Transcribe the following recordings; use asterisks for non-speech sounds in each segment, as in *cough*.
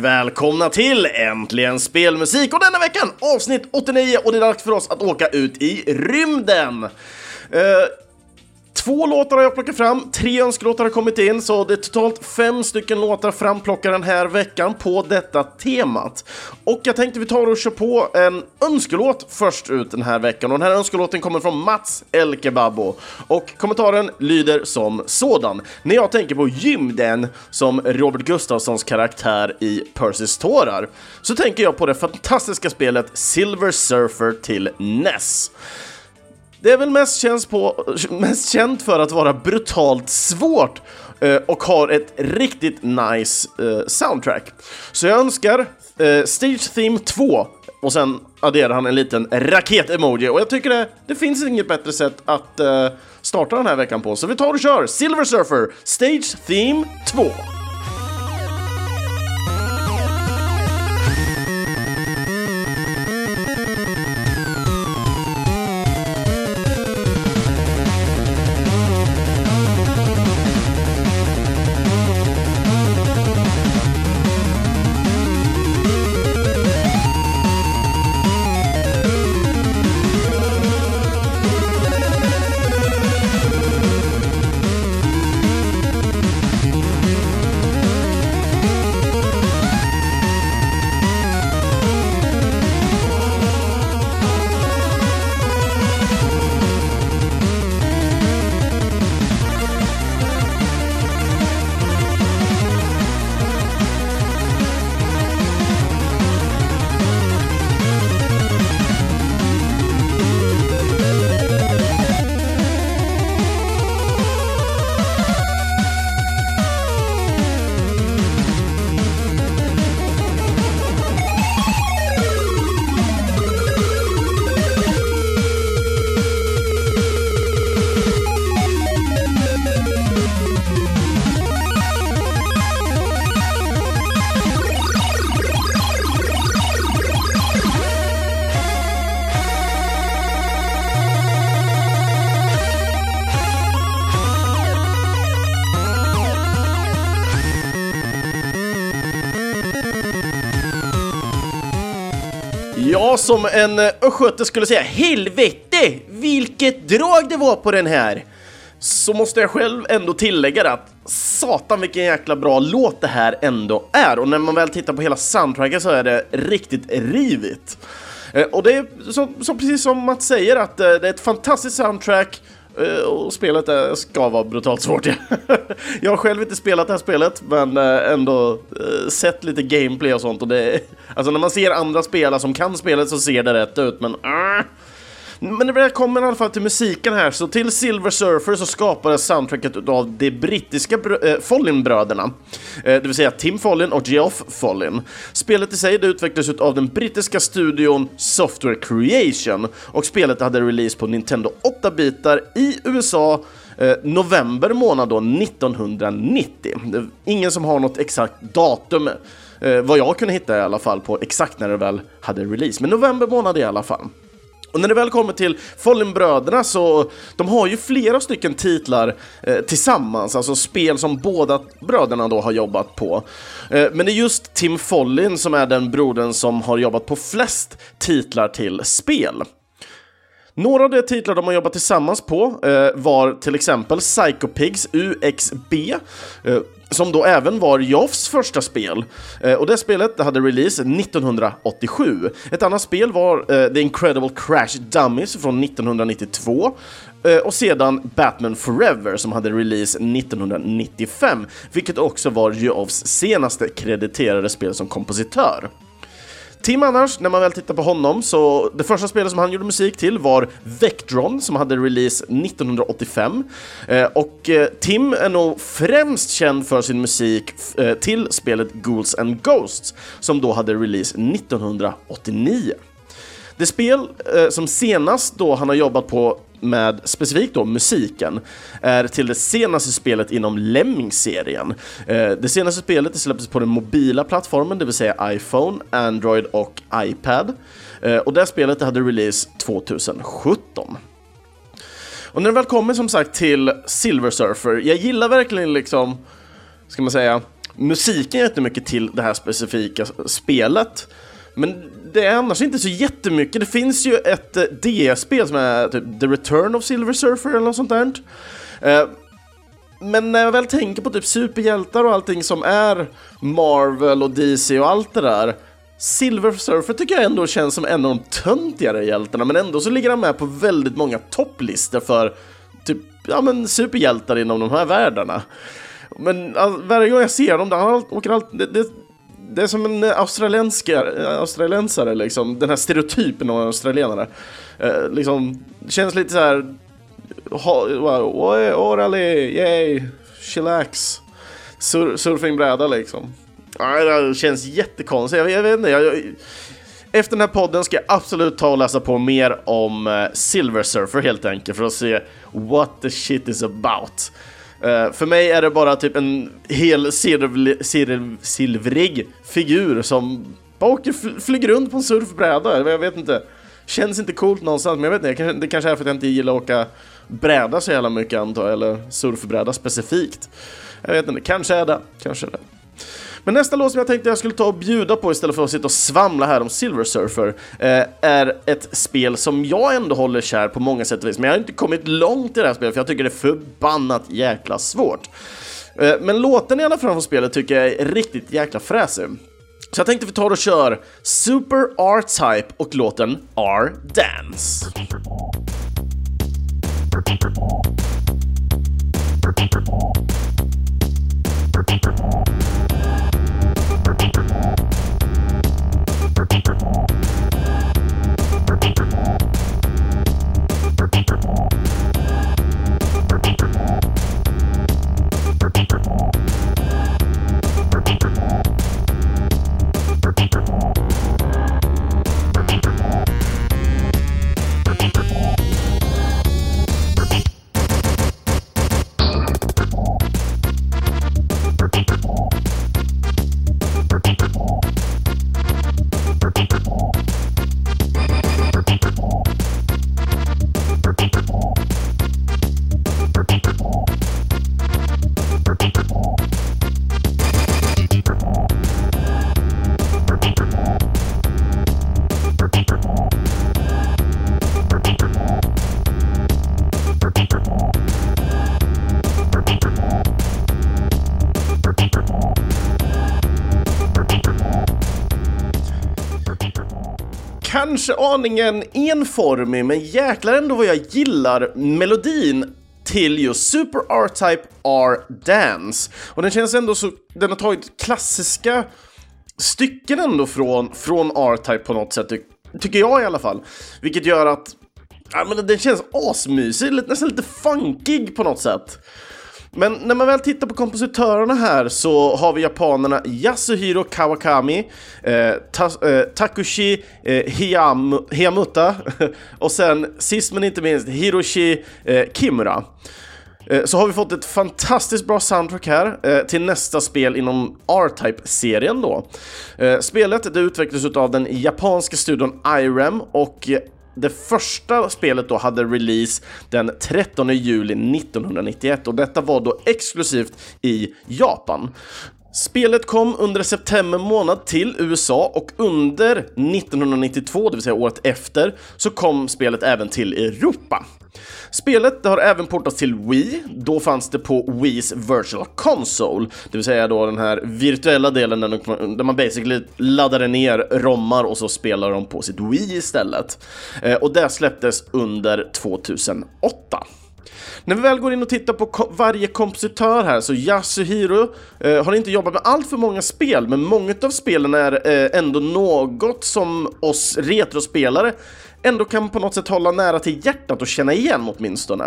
välkomna till Äntligen Spelmusik och denna veckan avsnitt 89 och det är dags för oss att åka ut i rymden. Eh, Två låtar har jag plockat fram, tre önskelåtar har kommit in, så det är totalt fem stycken låtar framplockade den här veckan på detta temat. Och jag tänkte vi tar och kör på en önskelåt först ut den här veckan. Och den här önskelåten kommer från Mats Elkebabo. Och kommentaren lyder som sådan. När jag tänker på gymden som Robert Gustafssons karaktär i Percys tårar, så tänker jag på det fantastiska spelet Silver Surfer till NES. Det är väl mest, känns på, *laughs* mest känt för att vara brutalt svårt eh, och har ett riktigt nice eh, soundtrack. Så jag önskar eh, Stage Theme 2 och sen adderar han en liten raket-emoji och jag tycker det, det finns inget bättre sätt att starta den här veckan på. Så vi tar och kör Silver Surfer Stage Theme 2. Som en eh, östgöte skulle säga, helvete vilket drag det var på den här! Så måste jag själv ändå tillägga det att satan vilken jäkla bra låt det här ändå är och när man väl tittar på hela soundtracket så är det riktigt rivigt. Eh, och det är så, så precis som Mats säger att eh, det är ett fantastiskt soundtrack Eh, och spelet är, ska vara brutalt svårt. Ja. *laughs* Jag har själv inte spelat det här spelet, men eh, ändå eh, sett lite gameplay och sånt. Och det, alltså när man ser andra spela som kan spelet så ser det rätt ut, men... Uh, men när vi kommer i alla fall till musiken här, så till Silver Surfer så skapades soundtracket av de brittiska äh, Follin-bröderna. Eh, det vill säga Tim Follin och Geoff Follin. Spelet i sig det utvecklades av den brittiska studion Software Creation och spelet hade release på Nintendo 8-bitar i USA eh, november månad då 1990. Det ingen som har något exakt datum eh, vad jag kunde hitta i alla fall på exakt när det väl hade release, men november månad i alla fall. Och när det väl kommer till Follenbröderna så de har ju flera stycken titlar eh, tillsammans, alltså spel som båda bröderna då har jobbat på. Eh, men det är just Tim Follin som är den brodern som har jobbat på flest titlar till spel. Några av de titlar de har jobbat tillsammans på eh, var till exempel Psycho Pigs UXB, eh, som då även var Joffs första spel. Eh, och det spelet det hade release 1987. Ett annat spel var eh, The Incredible Crash Dummies från 1992. Eh, och sedan Batman Forever som hade release 1995, vilket också var Joffs senaste krediterade spel som kompositör. Tim annars, när man väl tittar på honom, så det första spelet som han gjorde musik till var Vectron som hade release 1985. Eh, och eh, Tim är nog främst känd för sin musik eh, till spelet Ghouls and Ghosts som då hade release 1989. Det spel eh, som senast då han har jobbat på med specifikt då musiken är till det senaste spelet inom Lemming-serien. Eh, det senaste spelet släpptes på den mobila plattformen, det vill säga iPhone, Android och iPad. Eh, och det spelet hade release 2017. Och när det väl kommer som sagt till Silver Surfer, jag gillar verkligen liksom, ska man säga, musiken jättemycket till det här specifika spelet. Men det är annars inte så jättemycket. Det finns ju ett eh, DS-spel som är typ The Return of Silver Surfer eller något sånt där. Eh, men när jag väl tänker på typ superhjältar och allting som är Marvel och DC och allt det där. Silver Surfer tycker jag ändå känns som en av de töntigare hjältarna, men ändå så ligger han med på väldigt många topplistor för typ, ja men superhjältar inom de här världarna. Men alltså, varje gång jag ser dem, han åker alltid, det, det, det är som en eh, eh, australiensare liksom, den här stereotypen av australienare. Eh, liksom, det känns lite så här orally, yay, chillax. Sur surfingbräda liksom. Det känns jättekonstigt, jag, jag vet inte. Jag, jag, efter den här podden ska jag absolut ta och läsa på mer om eh, Silver Surfer helt enkelt för att se what the shit is about. Uh, för mig är det bara typ en hel silvrig figur som bara åker, flyger runt på en surfbräda, jag vet inte. Känns inte coolt någonstans, men jag vet inte, det kanske är för att jag inte gillar att åka bräda så jävla mycket antar jag, eller surfbräda specifikt. Jag vet inte, kanske är det, kanske är det. Men nästa låt som jag tänkte jag skulle ta och bjuda på istället för att sitta och svamla här om Silver Surfer eh, är ett spel som jag ändå håller kär på många sätt och vis, men jag har inte kommit långt i det här spelet för jag tycker det är förbannat jäkla svårt. Eh, men låten i alla fall från spelet tycker jag är riktigt jäkla fräsig. Så jag tänkte vi tar och kör Super R-Type och låten R-Dance. Kanske aningen enformig, men jäklar ändå vad jag gillar melodin till just Super R-Type R-Dance. Och den känns ändå så, den har tagit klassiska stycken ändå från, från R-Type på något sätt, tycker jag i alla fall. Vilket gör att, ja men den känns asmysig, nästan lite funkig på något sätt. Men när man väl tittar på kompositörerna här så har vi japanerna Yasuhiro Kawakami, eh, ta, eh, Takushi eh, Hiyam, Hiyamuta *laughs* och sen sist men inte minst Hiroshi eh, Kimura. Eh, så har vi fått ett fantastiskt bra soundtrack här eh, till nästa spel inom R-Type-serien då. Eh, spelet det utvecklades av den japanska studion IREM och det första spelet då hade release den 13 juli 1991 och detta var då exklusivt i Japan. Spelet kom under september månad till USA och under 1992, det vill säga året efter, så kom spelet även till Europa. Spelet har även portats till Wii, då fanns det på Wiis Virtual Console, det vill säga då den här virtuella delen där man basically laddade ner rommar och så spelar de på sitt Wii istället. Eh, och det släpptes under 2008. När vi väl går in och tittar på ko varje kompositör här så Yasuhiro eh, har inte jobbat med allt för många spel, men många av spelen är eh, ändå något som oss retrospelare ändå kan på något sätt hålla nära till hjärtat och känna igen åtminstone.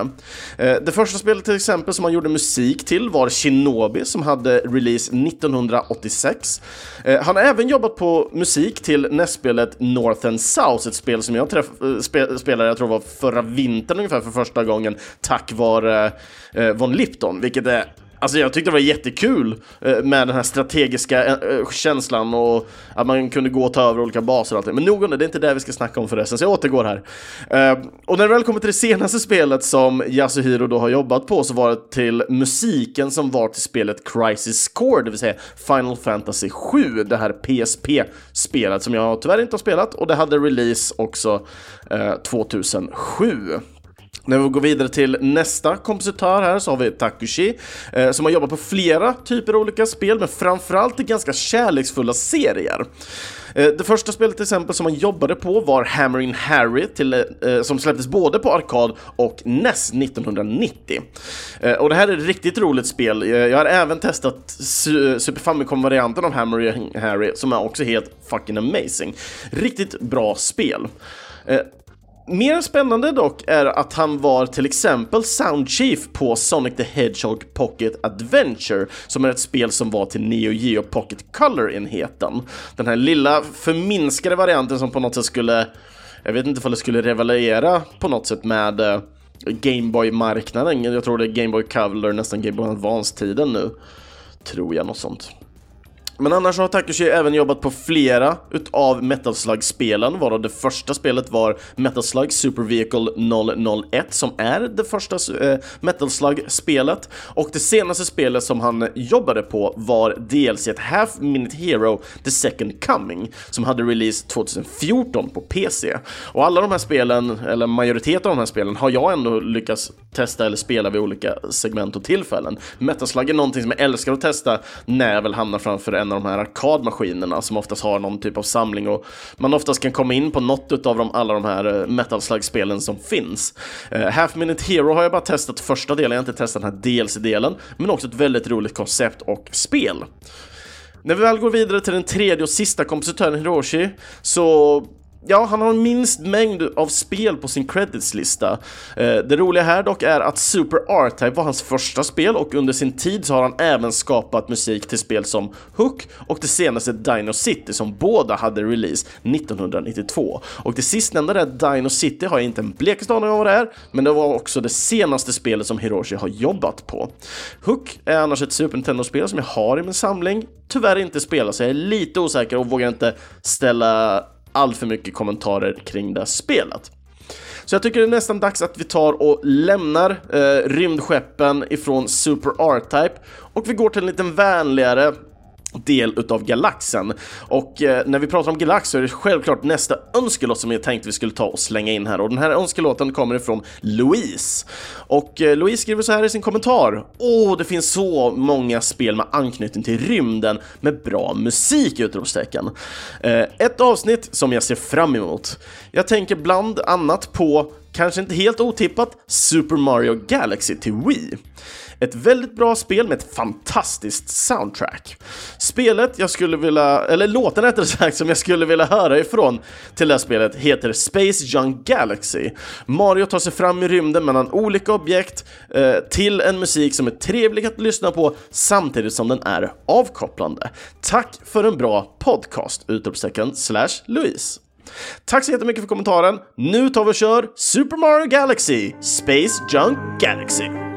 Eh, det första spelet till exempel som han gjorde musik till var Shinobi som hade release 1986. Eh, han har även jobbat på musik till nästspelet North and South, ett spel som jag träff eh, spe spelade, jag tror var förra vintern ungefär för första gången, tack vare Von Lipton, vilket är Alltså jag tyckte det var jättekul eh, med den här strategiska eh, eh, känslan och att man kunde gå och ta över olika baser och allt det. Men nog om det, det är inte det vi ska snacka om förresten, så jag återgår här. Och när det väl kommer till det senaste spelet som Yasuhiro då har jobbat på så var det till musiken som var till spelet Crisis Core, det vill säga Final Fantasy 7, det här PSP-spelet som jag tyvärr inte har spelat och det hade release också 2007. När vi går vidare till nästa kompositör här så har vi Takushi eh, som har jobbat på flera typer av olika spel, men framförallt i ganska kärleksfulla serier. Eh, det första spelet till exempel som han jobbade på var Hammering Harry till, eh, som släpptes både på arkad och NES 1990. Eh, och det här är ett riktigt roligt spel. Eh, jag har även testat eh, Super Famicom-varianten av Hammering Harry som är också helt fucking amazing. Riktigt bra spel. Eh, Mer spännande dock är att han var till exempel Sound Chief på Sonic the Hedgehog Pocket Adventure, som är ett spel som var till Neo Geo Pocket Color-enheten. Den här lilla förminskade varianten som på något sätt skulle, jag vet inte om det skulle revalera på något sätt med eh, Gameboy-marknaden. Jag tror det är Gameboy Color, nästan Gameboy Advance-tiden nu. Tror jag, något sånt. Men annars har Takashi även jobbat på flera utav Metal Slug-spelen, varav det första spelet var Metal Slug Super Vehicle 001 som är det första eh, Metal Slug-spelet. Och det senaste spelet som han jobbade på var DLC Half Minute Hero The Second Coming som hade release 2014 på PC. Och alla de här spelen, eller majoriteten av de här spelen, har jag ändå lyckats testa eller spela vid olika segment och tillfällen. Metal Slug är någonting som jag älskar att testa när jag väl hamnar framför en av de här arkadmaskinerna som oftast har någon typ av samling och man oftast kan komma in på något av de, alla de här eh, Metal Slug-spelen som finns. Uh, Half Minute Hero har jag bara testat första delen, jag har inte testat den här DLC-delen, men också ett väldigt roligt koncept och spel. När vi väl går vidare till den tredje och sista kompositören Hiroshi så Ja, han har minst mängd av spel på sin creditslista. Eh, det roliga här dock är att Super R-Type var hans första spel och under sin tid så har han även skapat musik till spel som Hook och det senaste Dino City som båda hade release 1992. Och det sistnämnda där, Dino City, har jag inte en blekaste aning om vad det är, men det var också det senaste spelet som Hiroshi har jobbat på. Hook är annars ett Super Nintendo-spel som jag har i min samling, tyvärr inte spelat så jag är lite osäker och vågar inte ställa allt för mycket kommentarer kring det spelet. Så jag tycker det är nästan dags att vi tar och lämnar eh, rymdskeppen ifrån Super R-Type och vi går till en liten vänligare del utav galaxen. Och eh, när vi pratar om galax så är det självklart nästa önskelåt som jag tänkte vi skulle ta och slänga in här och den här önskelåten kommer ifrån Louise. Och eh, Louise skriver så här i sin kommentar. Åh, det finns så många spel med anknytning till rymden med bra musik! Utropstecken. Eh, ett avsnitt som jag ser fram emot. Jag tänker bland annat på, kanske inte helt otippat, Super Mario Galaxy till Wii. Ett väldigt bra spel med ett fantastiskt soundtrack. Spelet jag skulle vilja, eller låten rättare sagt, som jag skulle vilja höra ifrån till det här spelet heter Space Young Galaxy. Mario tar sig fram i rymden mellan olika objekt eh, till en musik som är trevlig att lyssna på samtidigt som den är avkopplande. Tack för en bra podcast! Utropstecken slash Louise. Tack så jättemycket för kommentaren. Nu tar vi och kör Super Mario Galaxy Space Junk Galaxy.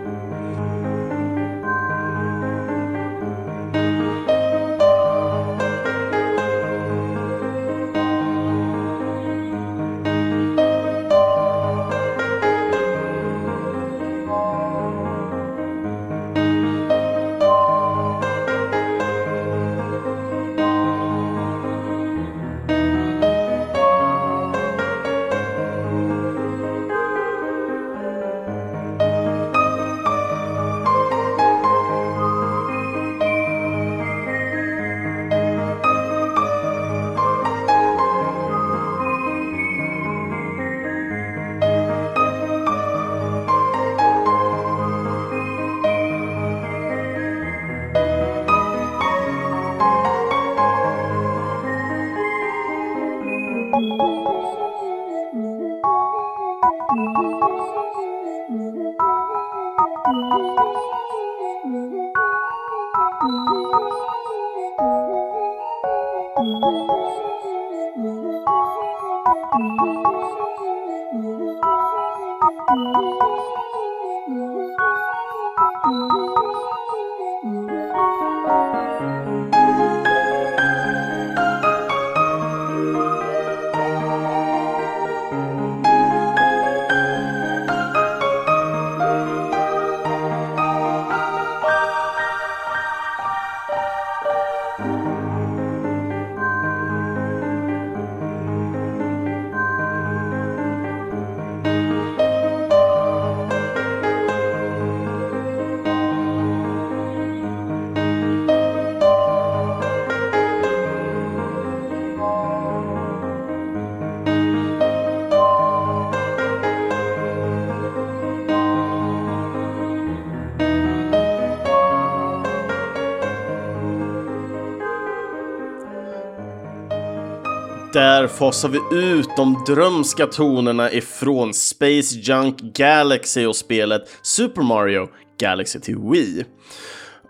Fasar vi ut de drömska tonerna ifrån Space Junk Galaxy och spelet Super Mario Galaxy till Wii.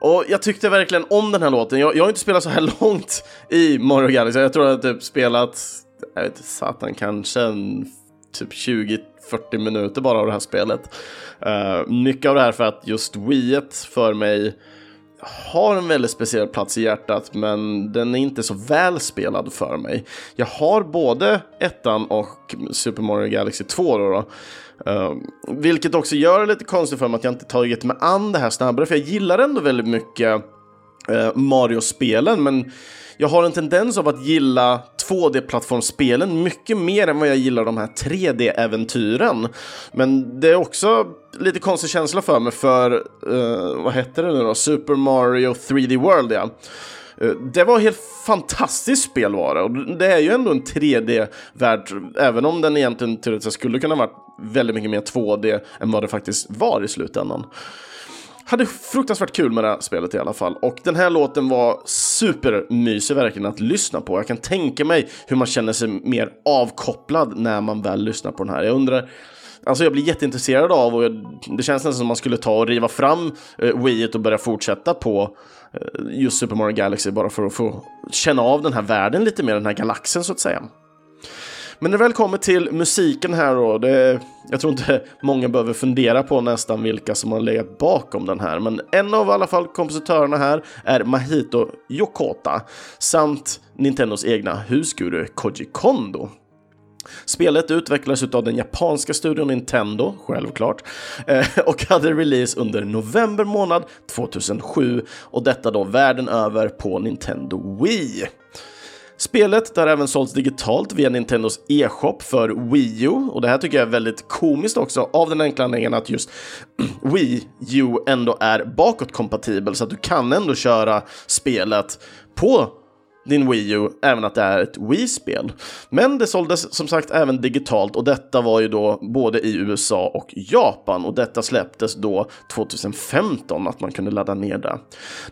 Och jag tyckte verkligen om den här låten. Jag, jag har inte spelat så här *laughs* långt i Mario Galaxy. Jag tror att jag typ spelat, jag vet inte, satan, kanske en, typ 20-40 minuter bara av det här spelet. Uh, mycket av det här för att just Wii för mig har en väldigt speciell plats i hjärtat, men den är inte så välspelad för mig. Jag har både ettan och Super Mario Galaxy 2 då. då. Uh, vilket också gör det lite konstigt för mig att jag inte tagit mig an det här snabbare, för jag gillar ändå väldigt mycket Eh, Mario-spelen, men jag har en tendens av att gilla 2D-plattformsspelen mycket mer än vad jag gillar de här 3D-äventyren. Men det är också lite konstig känsla för mig för, uh, vad heter det nu då, Super Mario 3D World ja. Uh, det var helt fantastiskt spel var det, och det är ju ändå en 3D-värld, även om den egentligen teoretiskt skulle kunna varit väldigt mycket mer 2D än vad det faktiskt var i slutändan hade fruktansvärt kul med det här spelet i alla fall. Och den här låten var supermysig verkligen att lyssna på. Jag kan tänka mig hur man känner sig mer avkopplad när man väl lyssnar på den här. Jag undrar Alltså jag blir jätteintresserad av och jag, det känns nästan som man skulle ta och riva fram eh, Wii och börja fortsätta på eh, just Super Mario Galaxy bara för att få känna av den här världen lite mer, den här galaxen så att säga. Men när det väl kommer till musiken här då, det, jag tror inte många behöver fundera på nästan vilka som har legat bakom den här, men en av i alla fall kompositörerna här är Mahito Yokota samt Nintendos egna husguru Koji Kondo. Spelet utvecklades av den japanska studion Nintendo, självklart, eh, och hade release under november månad 2007 och detta då världen över på Nintendo Wii. Spelet har även sålts digitalt via Nintendos e-shop för Wii U. Och det här tycker jag är väldigt komiskt också av den enkla anledningen att just *clears throat* Wii U ändå är bakåtkompatibel så att du kan ändå köra spelet på din Wii U, även att det är ett Wii-spel. Men det såldes som sagt även digitalt och detta var ju då både i USA och Japan och detta släpptes då 2015 att man kunde ladda ner det.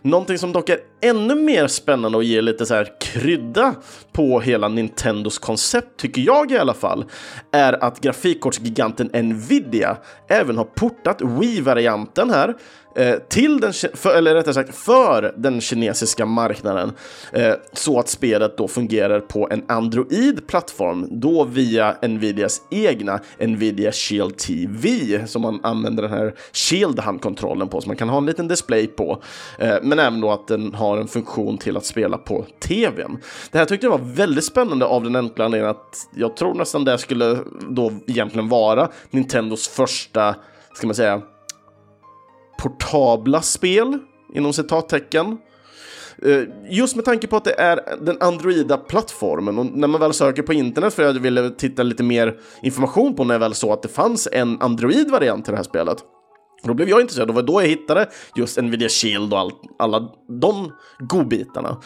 Någonting som dock är ännu mer spännande och ger lite så här krydda på hela Nintendos koncept, tycker jag i alla fall, är att grafikkortsgiganten Nvidia även har portat Wii-varianten här Eh, till den, för, eller rättare sagt för den kinesiska marknaden eh, så att spelet då fungerar på en Android-plattform, då via Nvidias egna Nvidia Shield TV som man använder den här Shield-handkontrollen på, så man kan ha en liten display på, eh, men även då att den har en funktion till att spela på tvn. Det här tyckte jag var väldigt spännande av den enkla anledningen att jag tror nästan det skulle då egentligen vara Nintendos första, ska man säga, portabla spel, inom citattecken. Eh, just med tanke på att det är den androida plattformen och när man väl söker på internet för att jag ville titta lite mer information på när jag väl såg att det fanns en Android-variant till det här spelet då blev jag intresserad, det var då jag hittade just Nvidia Shield och all, alla de godbitarna.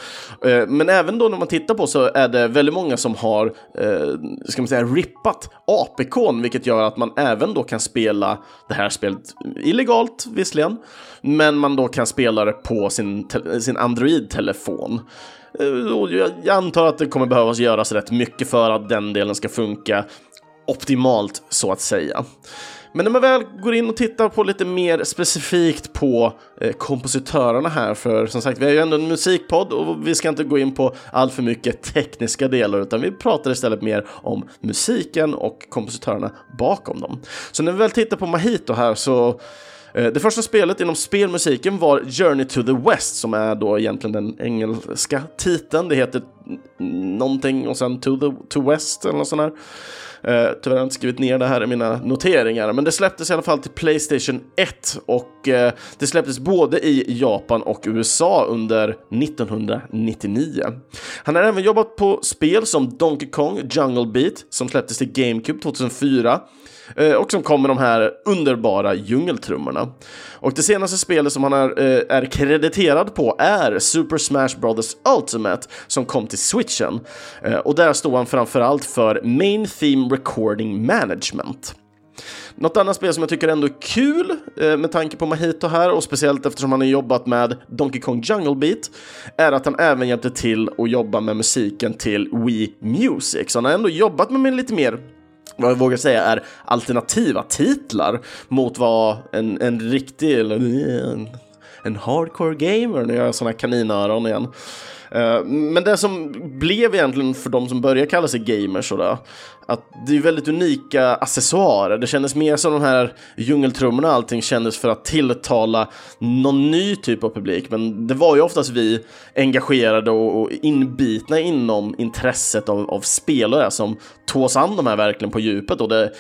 Eh, men även då när man tittar på så är det väldigt många som har, eh, ska man säga, rippat APKn, vilket gör att man även då kan spela det här spelet illegalt visserligen, men man då kan spela det på sin, sin Android-telefon. Eh, jag antar att det kommer behövas göras rätt mycket för att den delen ska funka optimalt så att säga. Men när man väl går in och tittar på lite mer specifikt på eh, kompositörerna här, för som sagt, vi är ju ändå en musikpodd och vi ska inte gå in på allt för mycket tekniska delar, utan vi pratar istället mer om musiken och kompositörerna bakom dem. Så när vi väl tittar på Mahito här så eh, det första spelet inom spelmusiken var Journey to the West som är då egentligen den engelska titeln. Det heter någonting och sen To, the, to West eller något sånt där. Uh, tyvärr har jag inte skrivit ner det här i mina noteringar, men det släpptes i alla fall till Playstation 1 och uh, det släpptes både i Japan och USA under 1999. Han har även jobbat på spel som Donkey Kong Jungle Beat som släpptes till GameCube 2004 Eh, och som kom med de här underbara djungeltrummorna. Och det senaste spelet som han är, eh, är krediterad på är Super Smash Brothers Ultimate som kom till switchen. Eh, och där står han framförallt för Main Theme Recording Management. Något annat spel som jag tycker ändå är kul eh, med tanke på Mahito här och speciellt eftersom han har jobbat med Donkey Kong Jungle Beat är att han även hjälpte till att jobba med musiken till Wii Music. Så han har ändå jobbat med lite mer vad jag vågar säga är alternativa titlar mot vad en, en riktig, eller en, en hardcore gamer, nu gör jag sådana kaninöron igen, eh, men det som blev egentligen för de som började kalla sig gamers och det, att det är väldigt unika accessoarer. Det kändes mer som de här djungeltrummorna och allting kändes för att tilltala någon ny typ av publik. Men det var ju oftast vi engagerade och, inbitna inom intresset av, av spelare som tog oss an de här verkligen på djupet. Och det,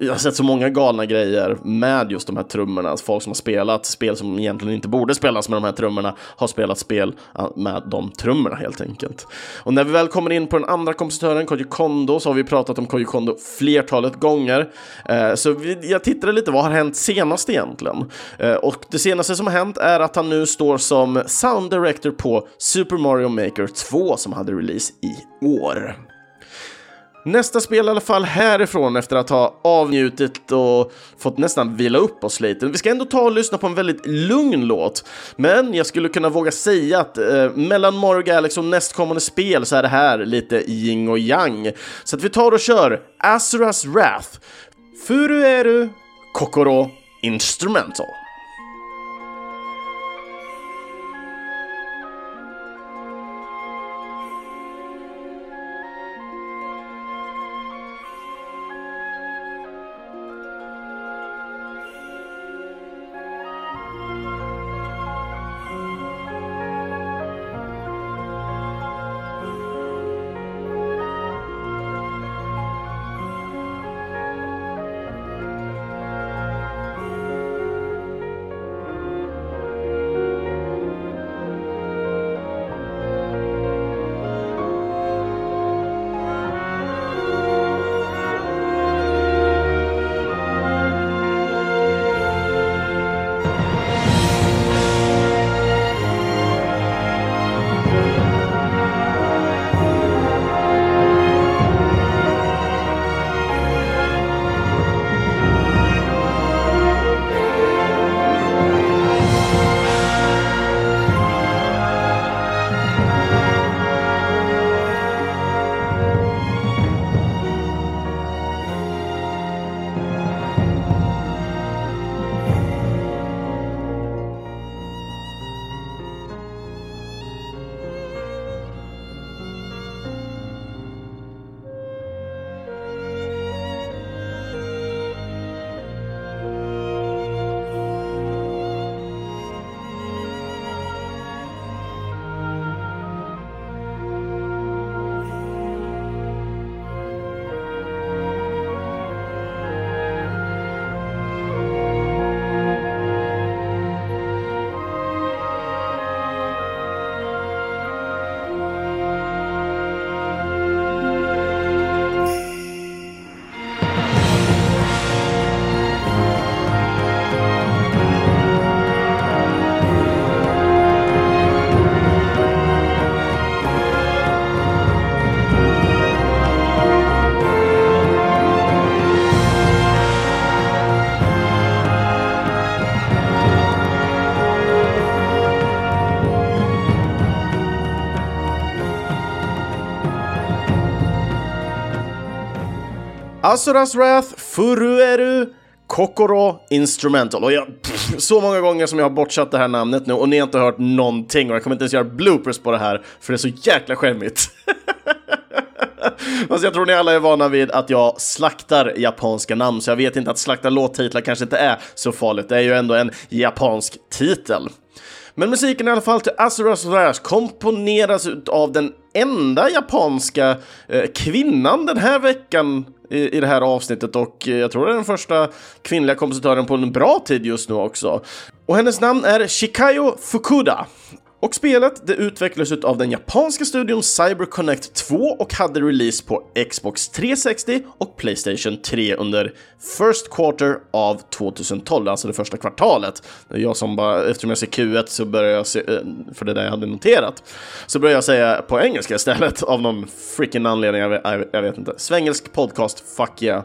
jag har sett så många galna grejer med just de här trummorna. Folk som har spelat spel som egentligen inte borde spelas med de här trummorna har spelat spel med de trummorna helt enkelt. Och när vi väl kommer in på den andra kompositören, Koji Kondo, så har vi pratat om Koji Kondo flertalet gånger. Eh, så vi, jag tittade lite, vad har hänt senast egentligen? Eh, och det senaste som har hänt är att han nu står som sound director på Super Mario Maker 2 som hade release i år. Nästa spel i alla fall härifrån efter att ha avnjutit och fått nästan vila upp oss lite. Vi ska ändå ta och lyssna på en väldigt lugn låt, men jag skulle kunna våga säga att eh, mellan Mario Galaxy och nästkommande spel så är det här lite yin och yang. Så att vi tar och kör Azuras Wrath, Furueru Kokoro Instrumental. Asuras Wrath, Furueru, Kokoro Instrumental. Och jag, pff, så många gånger som jag har bortsatt det här namnet nu och ni har inte hört någonting och jag kommer inte ens göra bloopers på det här för det är så jäkla skämmigt. *laughs* Fast jag tror ni alla är vana vid att jag slaktar japanska namn, så jag vet inte att slakta låttitlar kanske inte är så farligt. Det är ju ändå en japansk titel. Men musiken i alla fall till Azuras Rash komponeras av den enda japanska eh, kvinnan den här veckan i, i det här avsnittet och eh, jag tror det är den första kvinnliga kompositören på en bra tid just nu också. Och hennes namn är Shikayo Fukuda. Och spelet det utvecklades av den japanska studion CyberConnect 2 och hade release på Xbox 360 och Playstation 3 under First Quarter av 2012, alltså det första kvartalet. Jag som bara, eftersom jag ser Q1 så börjar jag se, eh, för det där jag hade noterat, så börjar jag säga på engelska istället *laughs* av någon freaking anledning, jag vet, jag vet inte. Svengelsk podcast, fuck yeah.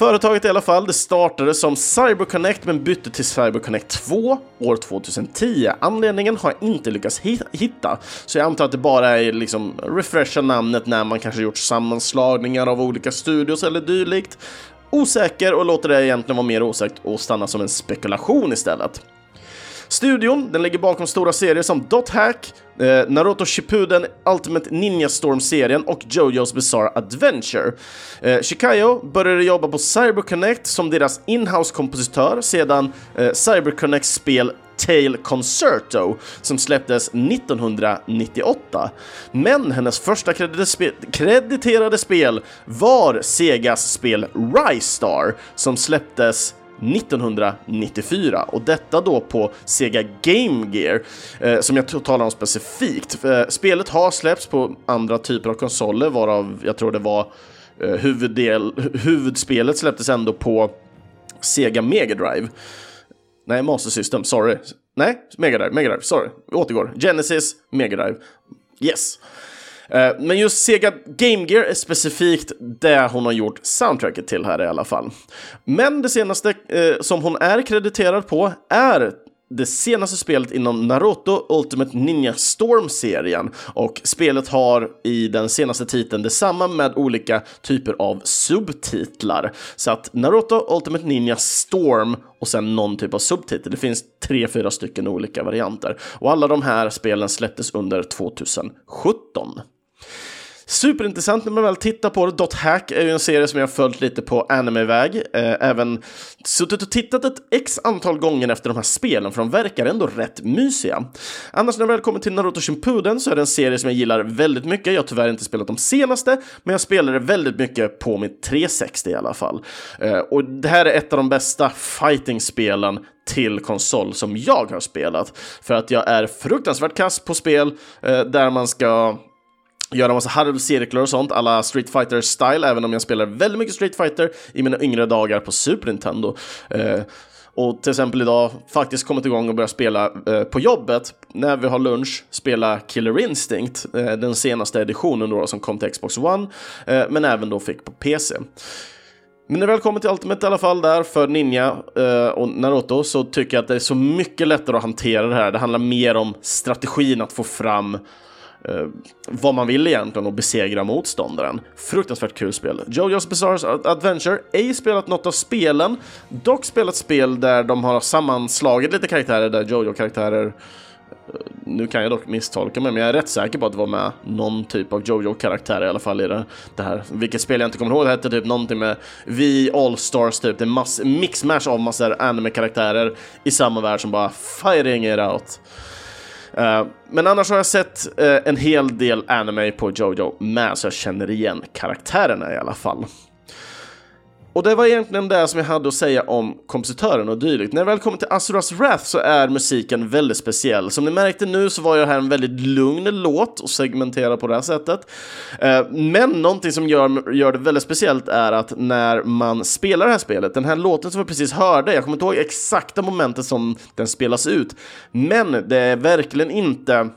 Företaget i alla fall, det startade som CyberConnect men bytte till CyberConnect 2 år 2010. Anledningen har jag inte lyckats hitta, så jag antar att det bara är liksom refresha namnet när man kanske gjort sammanslagningar av olika studios eller dylikt. Osäker och låter det egentligen vara mer osäkert och stanna som en spekulation istället. Studion den ligger bakom stora serier som Dot Hack, eh, Naruto Shippuden, Ultimate Ninja Storm-serien och JoJo's Bizarre Adventure. Eh, Shikayo började jobba på CyberConnect som deras inhouse kompositör sedan eh, CyberConnects spel Tale Concerto som släpptes 1998. Men hennes första krediterade spel var Segas spel Rise Star som släpptes 1994 och detta då på Sega Game Gear eh, som jag talar om specifikt. Eh, spelet har släppts på andra typer av konsoler varav jag tror det var eh, huvuddel, huvudspelet släpptes ändå på Sega Mega Drive. Nej, Master System, sorry. Nej, Mega Drive, Mega Drive, sorry. Återgår. Genesis, Mega Drive. Yes. Eh, men just Sega Game Gear är specifikt det hon har gjort soundtracket till här i alla fall. Men det senaste eh, som hon är krediterad på är det senaste spelet inom Naruto Ultimate Ninja Storm-serien och spelet har i den senaste titeln detsamma med olika typer av subtitlar. Så att Naruto Ultimate Ninja Storm och sen någon typ av subtitel. Det finns tre, fyra stycken olika varianter och alla de här spelen släpptes under 2017. Superintressant när man väl tittar på det. Dot Hack är ju en serie som jag har följt lite på anime-väg. Eh, även suttit och tittat ett x antal gånger efter de här spelen, för de verkar ändå rätt mysiga. Annars när det väl kommer till Naruto Shimpuden så är det en serie som jag gillar väldigt mycket. Jag har tyvärr inte spelat de senaste, men jag spelade väldigt mycket på min 360 i alla fall. Eh, och det här är ett av de bästa fighting-spelen till konsol som jag har spelat. För att jag är fruktansvärt kass på spel eh, där man ska göra massa halvcirklar och sånt, alla Street fighter style även om jag spelar väldigt mycket Street Fighter i mina yngre dagar på Super Nintendo. Eh, och till exempel idag faktiskt kommit igång och börjat spela eh, på jobbet när vi har lunch, spela Killer Instinct, eh, den senaste editionen då som kom till Xbox One, eh, men även då fick på PC. Men när det väl kommer till Ultimate i alla fall där för Ninja eh, och Naruto så tycker jag att det är så mycket lättare att hantera det här. Det handlar mer om strategin att få fram eh, vad man vill egentligen och besegra motståndaren. Fruktansvärt kul spel. Jojo's Bizarre Adventure, ej spelat något av spelen, dock spelat spel där de har sammanslagit lite karaktärer, där Jojo-karaktärer eh, nu kan jag dock misstolka mig, men jag är rätt säker på att det var med någon typ av Jojo-karaktär i alla fall i det, det, här. Vilket spel jag inte kommer ihåg, det hette typ någonting med Vi All-Stars typ. Det är mass, mix-mash av massor anime-karaktärer i samma värld som bara fighting it out. Eh, men annars har jag sett eh, en hel del anime på Jojo med, så jag känner igen karaktärerna i alla fall. Och det var egentligen det som jag hade att säga om kompositören och dylikt. När det väl kommer till Asuras Wrath så är musiken väldigt speciell. Som ni märkte nu så var jag här en väldigt lugn låt och segmenterad på det här sättet. Eh, men någonting som gör, gör det väldigt speciellt är att när man spelar det här spelet, den här låten som vi precis hörde, jag kommer inte ihåg exakta momentet som den spelas ut, men det är verkligen inte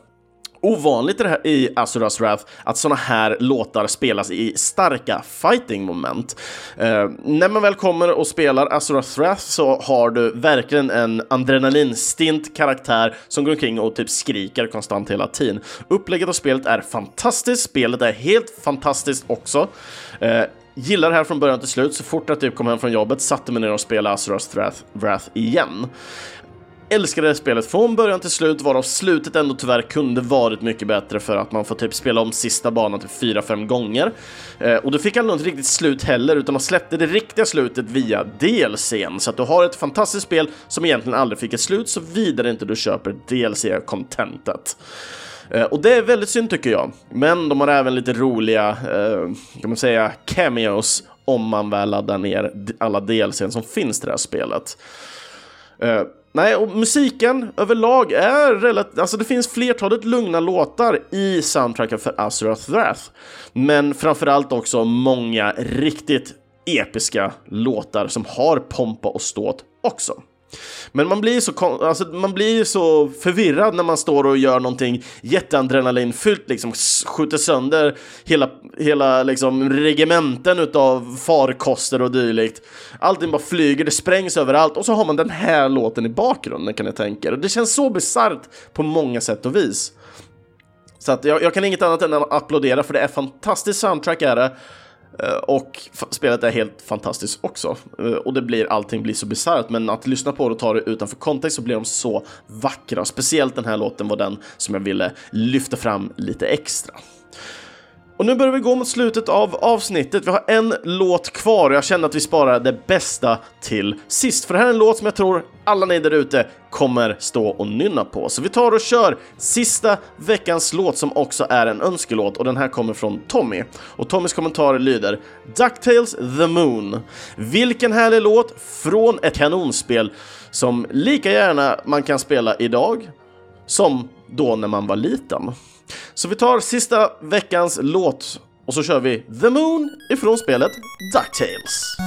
ovanligt i, det här, i Asuras Wrath att såna här låtar spelas i starka fighting-moment. Eh, när man väl kommer och spelar Asuras Wrath så har du verkligen en adrenalinstint karaktär som går omkring och typ skriker konstant hela tiden. Upplägget av spelet är fantastiskt, spelet är helt fantastiskt också. Eh, gillar det här från början till slut. Så fort jag typ kom hem från jobbet satte mig ner och spelade Asuras Wrath, Wrath igen älskade det spelet från början till slut, varav slutet ändå tyvärr kunde varit mycket bättre för att man får typ spela om sista banan typ till fyra fem gånger. Eh, och då fick han nog inte riktigt slut heller, utan man släppte det riktiga slutet via DLCn, så att du har ett fantastiskt spel som egentligen aldrig fick ett slut, så vidare inte du köper DLC-contentet. Eh, och det är väldigt synd tycker jag, men de har även lite roliga, eh, kan man säga, cameos om man väl laddar ner alla DLCn som finns till det här spelet. Eh, Nej, och musiken överlag är relativt... Alltså det finns flertalet lugna låtar i soundtracken för Azeroth Wrath. Men framförallt också många riktigt episka låtar som har pompa och ståt också. Men man blir, så, alltså, man blir så förvirrad när man står och gör någonting jätteadrenalinfyllt, liksom skjuter sönder hela, hela liksom, regementen utav farkoster och dylikt. Allting bara flyger, det sprängs överallt och så har man den här låten i bakgrunden kan jag tänka er. Det känns så bisarrt på många sätt och vis. Så att jag, jag kan inget annat än att applådera för det är fantastiskt soundtrack är det. Eh, och spelet är helt fantastiskt också. Eh, och det blir, allting blir så bisarrt, men att lyssna på det och ta det utanför kontext så blir de så vackra. Speciellt den här låten var den som jag ville lyfta fram lite extra. Och nu börjar vi gå mot slutet av avsnittet. Vi har en låt kvar och jag känner att vi sparar det bästa till sist. För det här är en låt som jag tror alla ni där ute kommer stå och nynna på. Så vi tar och kör sista veckans låt som också är en önskelåt och den här kommer från Tommy. Och Tommys kommentar lyder Ducktails The Moon. Vilken härlig låt från ett kanonspel som lika gärna man kan spela idag som då när man var liten. Så vi tar sista veckans låt och så kör vi The Moon ifrån spelet DuckTales.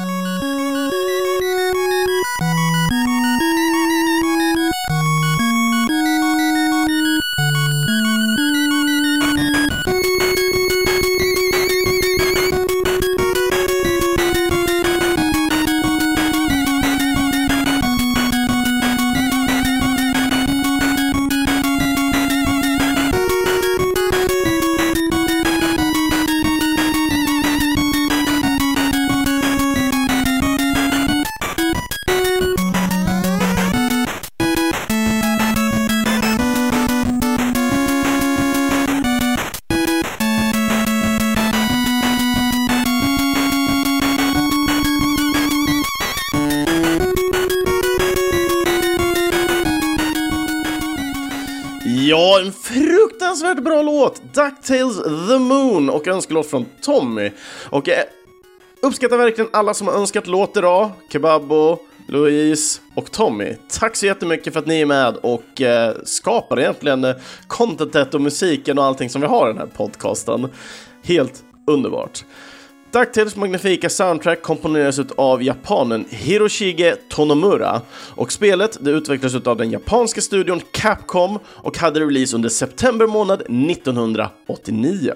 Fruktansvärt bra låt! DuckTales The Moon och önskelåt från Tommy. Och jag uppskattar verkligen alla som har önskat låt idag. Kebabo, Louise och Tommy. Tack så jättemycket för att ni är med och eh, skapar egentligen eh, contentet och musiken och allting som vi har i den här podcasten. Helt underbart. DuckTales magnifika soundtrack komponeras av japanen Hiroshige Tonomura och spelet det utvecklades av den japanska studion Capcom och hade release under september månad 1989.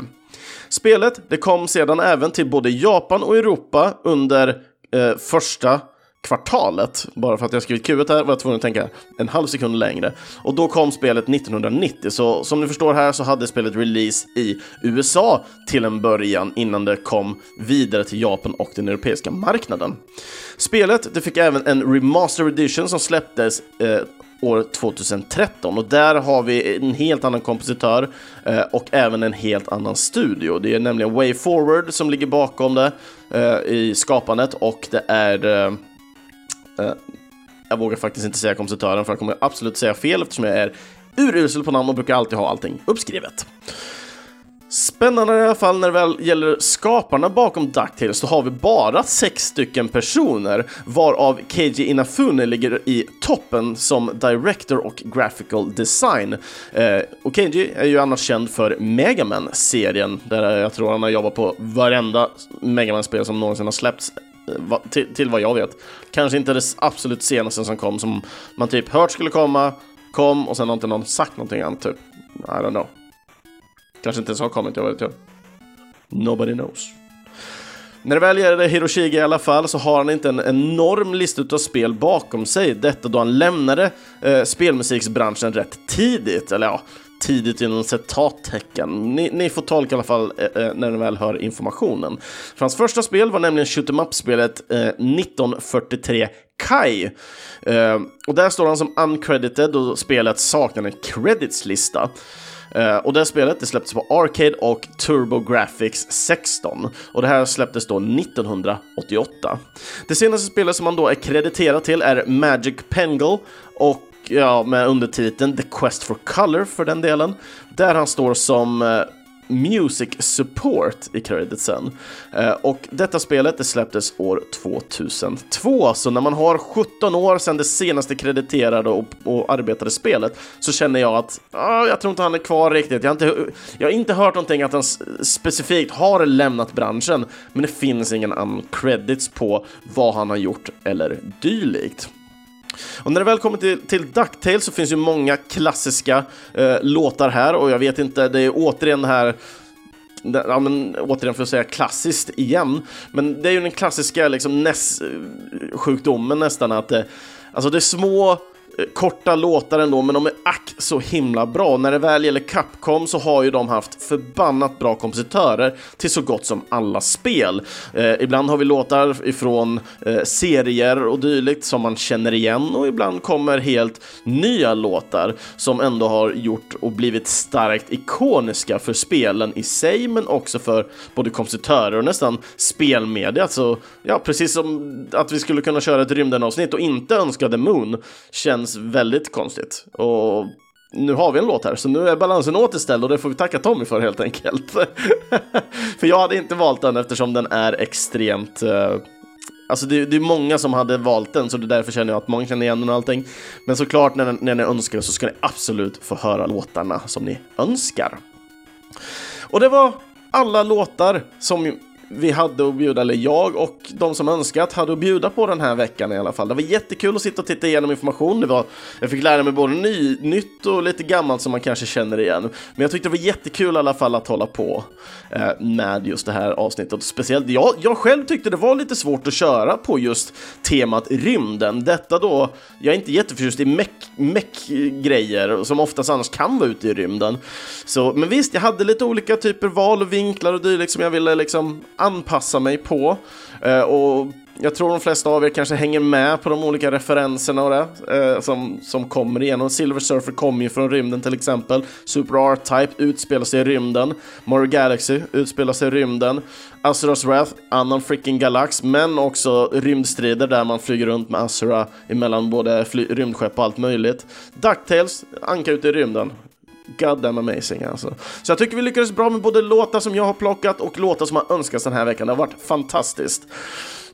Spelet det kom sedan även till både Japan och Europa under eh, första kvartalet. Bara för att jag skrivit Q1 här var jag tvungen att tänka en halv sekund längre. Och då kom spelet 1990, så som ni förstår här så hade spelet release i USA till en början innan det kom vidare till Japan och den europeiska marknaden. Spelet det fick även en remaster edition som släpptes eh, år 2013 och där har vi en helt annan kompositör eh, och även en helt annan studio. Det är nämligen Way Forward som ligger bakom det eh, i skapandet och det är eh, Eh, jag vågar faktiskt inte säga kompositören för jag kommer absolut säga fel eftersom jag är urusel på namn och brukar alltid ha allting uppskrivet. Spännande i alla fall när det väl gäller skaparna bakom DuckTales så har vi bara sex stycken personer varav Keiji Inafune ligger i toppen som director och graphical design. Eh, och Keiji är ju annars känd för Megaman-serien där jag tror han har jobbat på varenda Megaman-spel som någonsin har släppts till, till vad jag vet. Kanske inte det absolut senaste som kom, som man typ hört skulle komma, kom och sen har inte någon sagt någonting annat typ. I don't know. Kanske inte ens har kommit, jag vet inte. Nobody knows. När det väl gäller Hiroshige i alla fall så har han inte en enorm lista av spel bakom sig. Detta då han lämnade eh, spelmusiksbranschen rätt tidigt, eller ja, tidigt inom citattecken. Ni, ni, får tolka i alla fall eh, eh, när ni väl hör informationen. För hans första spel var nämligen shoot em up-spelet eh, 1943 Kai. Eh, och där står han som uncredited och spelet saknar en credits-lista. Uh, och det spelet det släpptes på Arcade och TurboGrafx 16 och det här släpptes då 1988. Det senaste spelet som han då är krediterad till är Magic Pengal. och ja, med undertiteln The Quest for Color för den delen, där han står som eh, Music Support i creditsen. Eh, och detta spelet det släpptes år 2002, så när man har 17 år sedan det senaste krediterade och, och arbetade spelet så känner jag att uh, jag tror inte han är kvar riktigt. Jag har, inte, jag har inte hört någonting att han specifikt har lämnat branschen, men det finns ingen annan credits på vad han har gjort eller dylikt. Och när det väl kommer till, till DuckTales så finns ju många klassiska eh, låtar här. Och jag vet inte, det är återigen här ja, men, återigen för att säga klassiskt igen, men det är ju den klassiska liksom, NES-sjukdomen eh, nästan att eh, alltså det är små korta låtar ändå, men de är ack så himla bra. När det väl gäller Capcom så har ju de haft förbannat bra kompositörer till så gott som alla spel. Eh, ibland har vi låtar ifrån eh, serier och dylikt som man känner igen och ibland kommer helt nya låtar som ändå har gjort och blivit starkt ikoniska för spelen i sig, men också för både kompositörer och nästan spelmedia. Alltså, ja, precis som att vi skulle kunna köra ett rymden-avsnitt och inte önska The Moon känns känns väldigt konstigt. Och nu har vi en låt här, så nu är balansen återställd och det får vi tacka Tommy för helt enkelt. *laughs* för jag hade inte valt den eftersom den är extremt uh, Alltså det, det, är många som hade valt den, så det är därför känner jag att många känner igen den och allting. Men såklart, när, när ni önskar så ska ni absolut få höra låtarna som ni önskar. Och det var alla låtar som vi hade att bjuda, eller jag och de som önskat hade att bjuda på den här veckan i alla fall. Det var jättekul att sitta och titta igenom information. Det var, jag fick lära mig både ny, nytt och lite gammalt som man kanske känner igen. Men jag tyckte det var jättekul i alla fall att hålla på eh, med just det här avsnittet. Speciellt jag, jag själv tyckte det var lite svårt att köra på just temat rymden. Detta då, jag är inte jätteförtjust i meck-grejer som oftast annars kan vara ute i rymden. Så, men visst, jag hade lite olika typer val och vinklar och dylikt som jag ville liksom anpassa mig på. Eh, och jag tror de flesta av er kanske hänger med på de olika referenserna och det eh, som, som kommer igenom. Silver Surfer kommer ju från rymden till exempel. Super R-Type utspelar sig i rymden. Mario Galaxy utspelar sig i rymden. Asuras Wrath, annan freaking galax, men också rymdstrider där man flyger runt med Asura emellan både rymdskepp och allt möjligt. Ducktails, anka ut i rymden. Goddamn amazing alltså. Så jag tycker vi lyckades bra med både låtar som jag har plockat och låtar som har önskats den här veckan. Det har varit fantastiskt.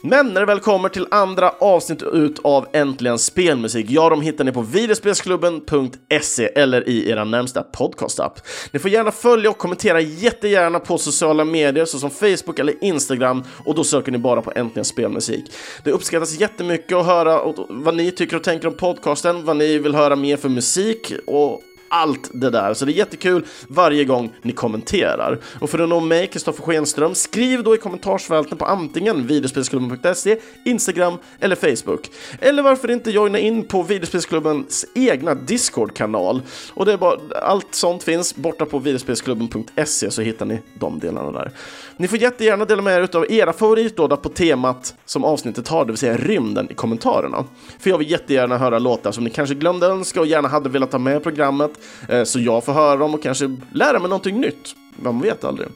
Men när det väl kommer till andra avsnitt ut av Äntligen Spelmusik, ja, de hittar ni på videospelsklubben.se eller i era närmsta podcastapp. Ni får gärna följa och kommentera jättegärna på sociala medier såsom Facebook eller Instagram och då söker ni bara på Äntligen Spelmusik. Det uppskattas jättemycket att höra vad ni tycker och tänker om podcasten, vad ni vill höra mer för musik och allt det där. Så det är jättekul varje gång ni kommenterar. Och för att nå mig, Kristoffer Schenström, skriv då i kommentarsfälten på antingen videospelsklubben.se, Instagram eller Facebook. Eller varför inte joina in på videospelsklubbens egna Discord-kanal. Och det är bara, allt sånt finns borta på videospelsklubben.se så hittar ni de delarna där. Ni får jättegärna dela med er av era favoritlådor på temat som avsnittet har, det vill säga rymden, i kommentarerna. För jag vill jättegärna höra låtar som ni kanske glömde önska och gärna hade velat ha med i programmet Eh, så jag får höra dem och kanske lära mig någonting nytt. Man vet aldrig.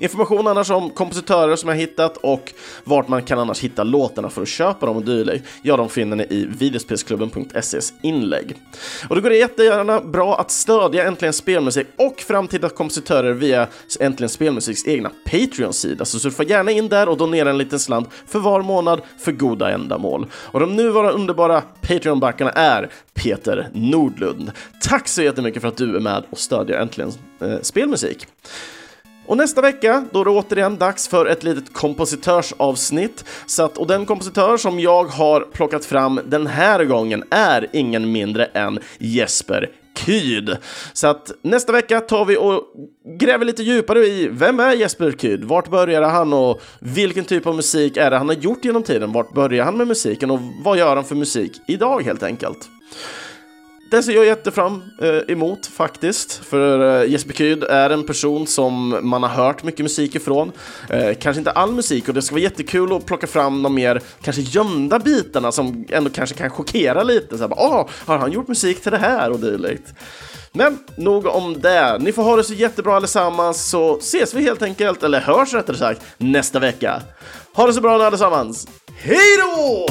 Information annars om kompositörer som jag hittat och vart man kan annars hitta låtarna för att köpa dem och dylikt, ja, de finner ni i videospelsklubben.ses inlägg. Och då går det jättegärna bra att stödja Äntligen Spelmusik och framtida kompositörer via Äntligen Spelmusiks egna Patreon-sida, så surfa gärna in där och donera en liten slant för var månad för goda ändamål. Och de nuvarande underbara Patreon-backarna är Peter Nordlund. Tack så jättemycket för att du är med och stödjer Äntligen eh, Spelmusik. Och nästa vecka, då är det återigen dags för ett litet kompositörsavsnitt. Så att, och den kompositör som jag har plockat fram den här gången är ingen mindre än Jesper Kyd. Så att nästa vecka tar vi och gräver lite djupare i vem är Jesper Kyd? Vart började han och vilken typ av musik är det han har gjort genom tiden? Vart började han med musiken och vad gör han för musik idag helt enkelt? Det ser jag jättefram eh, emot faktiskt, för eh, Jesper Kyd är en person som man har hört mycket musik ifrån. Eh, kanske inte all musik och det ska vara jättekul att plocka fram de mer kanske gömda bitarna som ändå kanske kan chockera lite. Så här, ah, har han gjort musik till det här och dylikt? Men nog om det. Ni får ha det så jättebra allesammans så ses vi helt enkelt, eller hörs rättare sagt, nästa vecka. Ha det så bra nu allesammans. Hej då!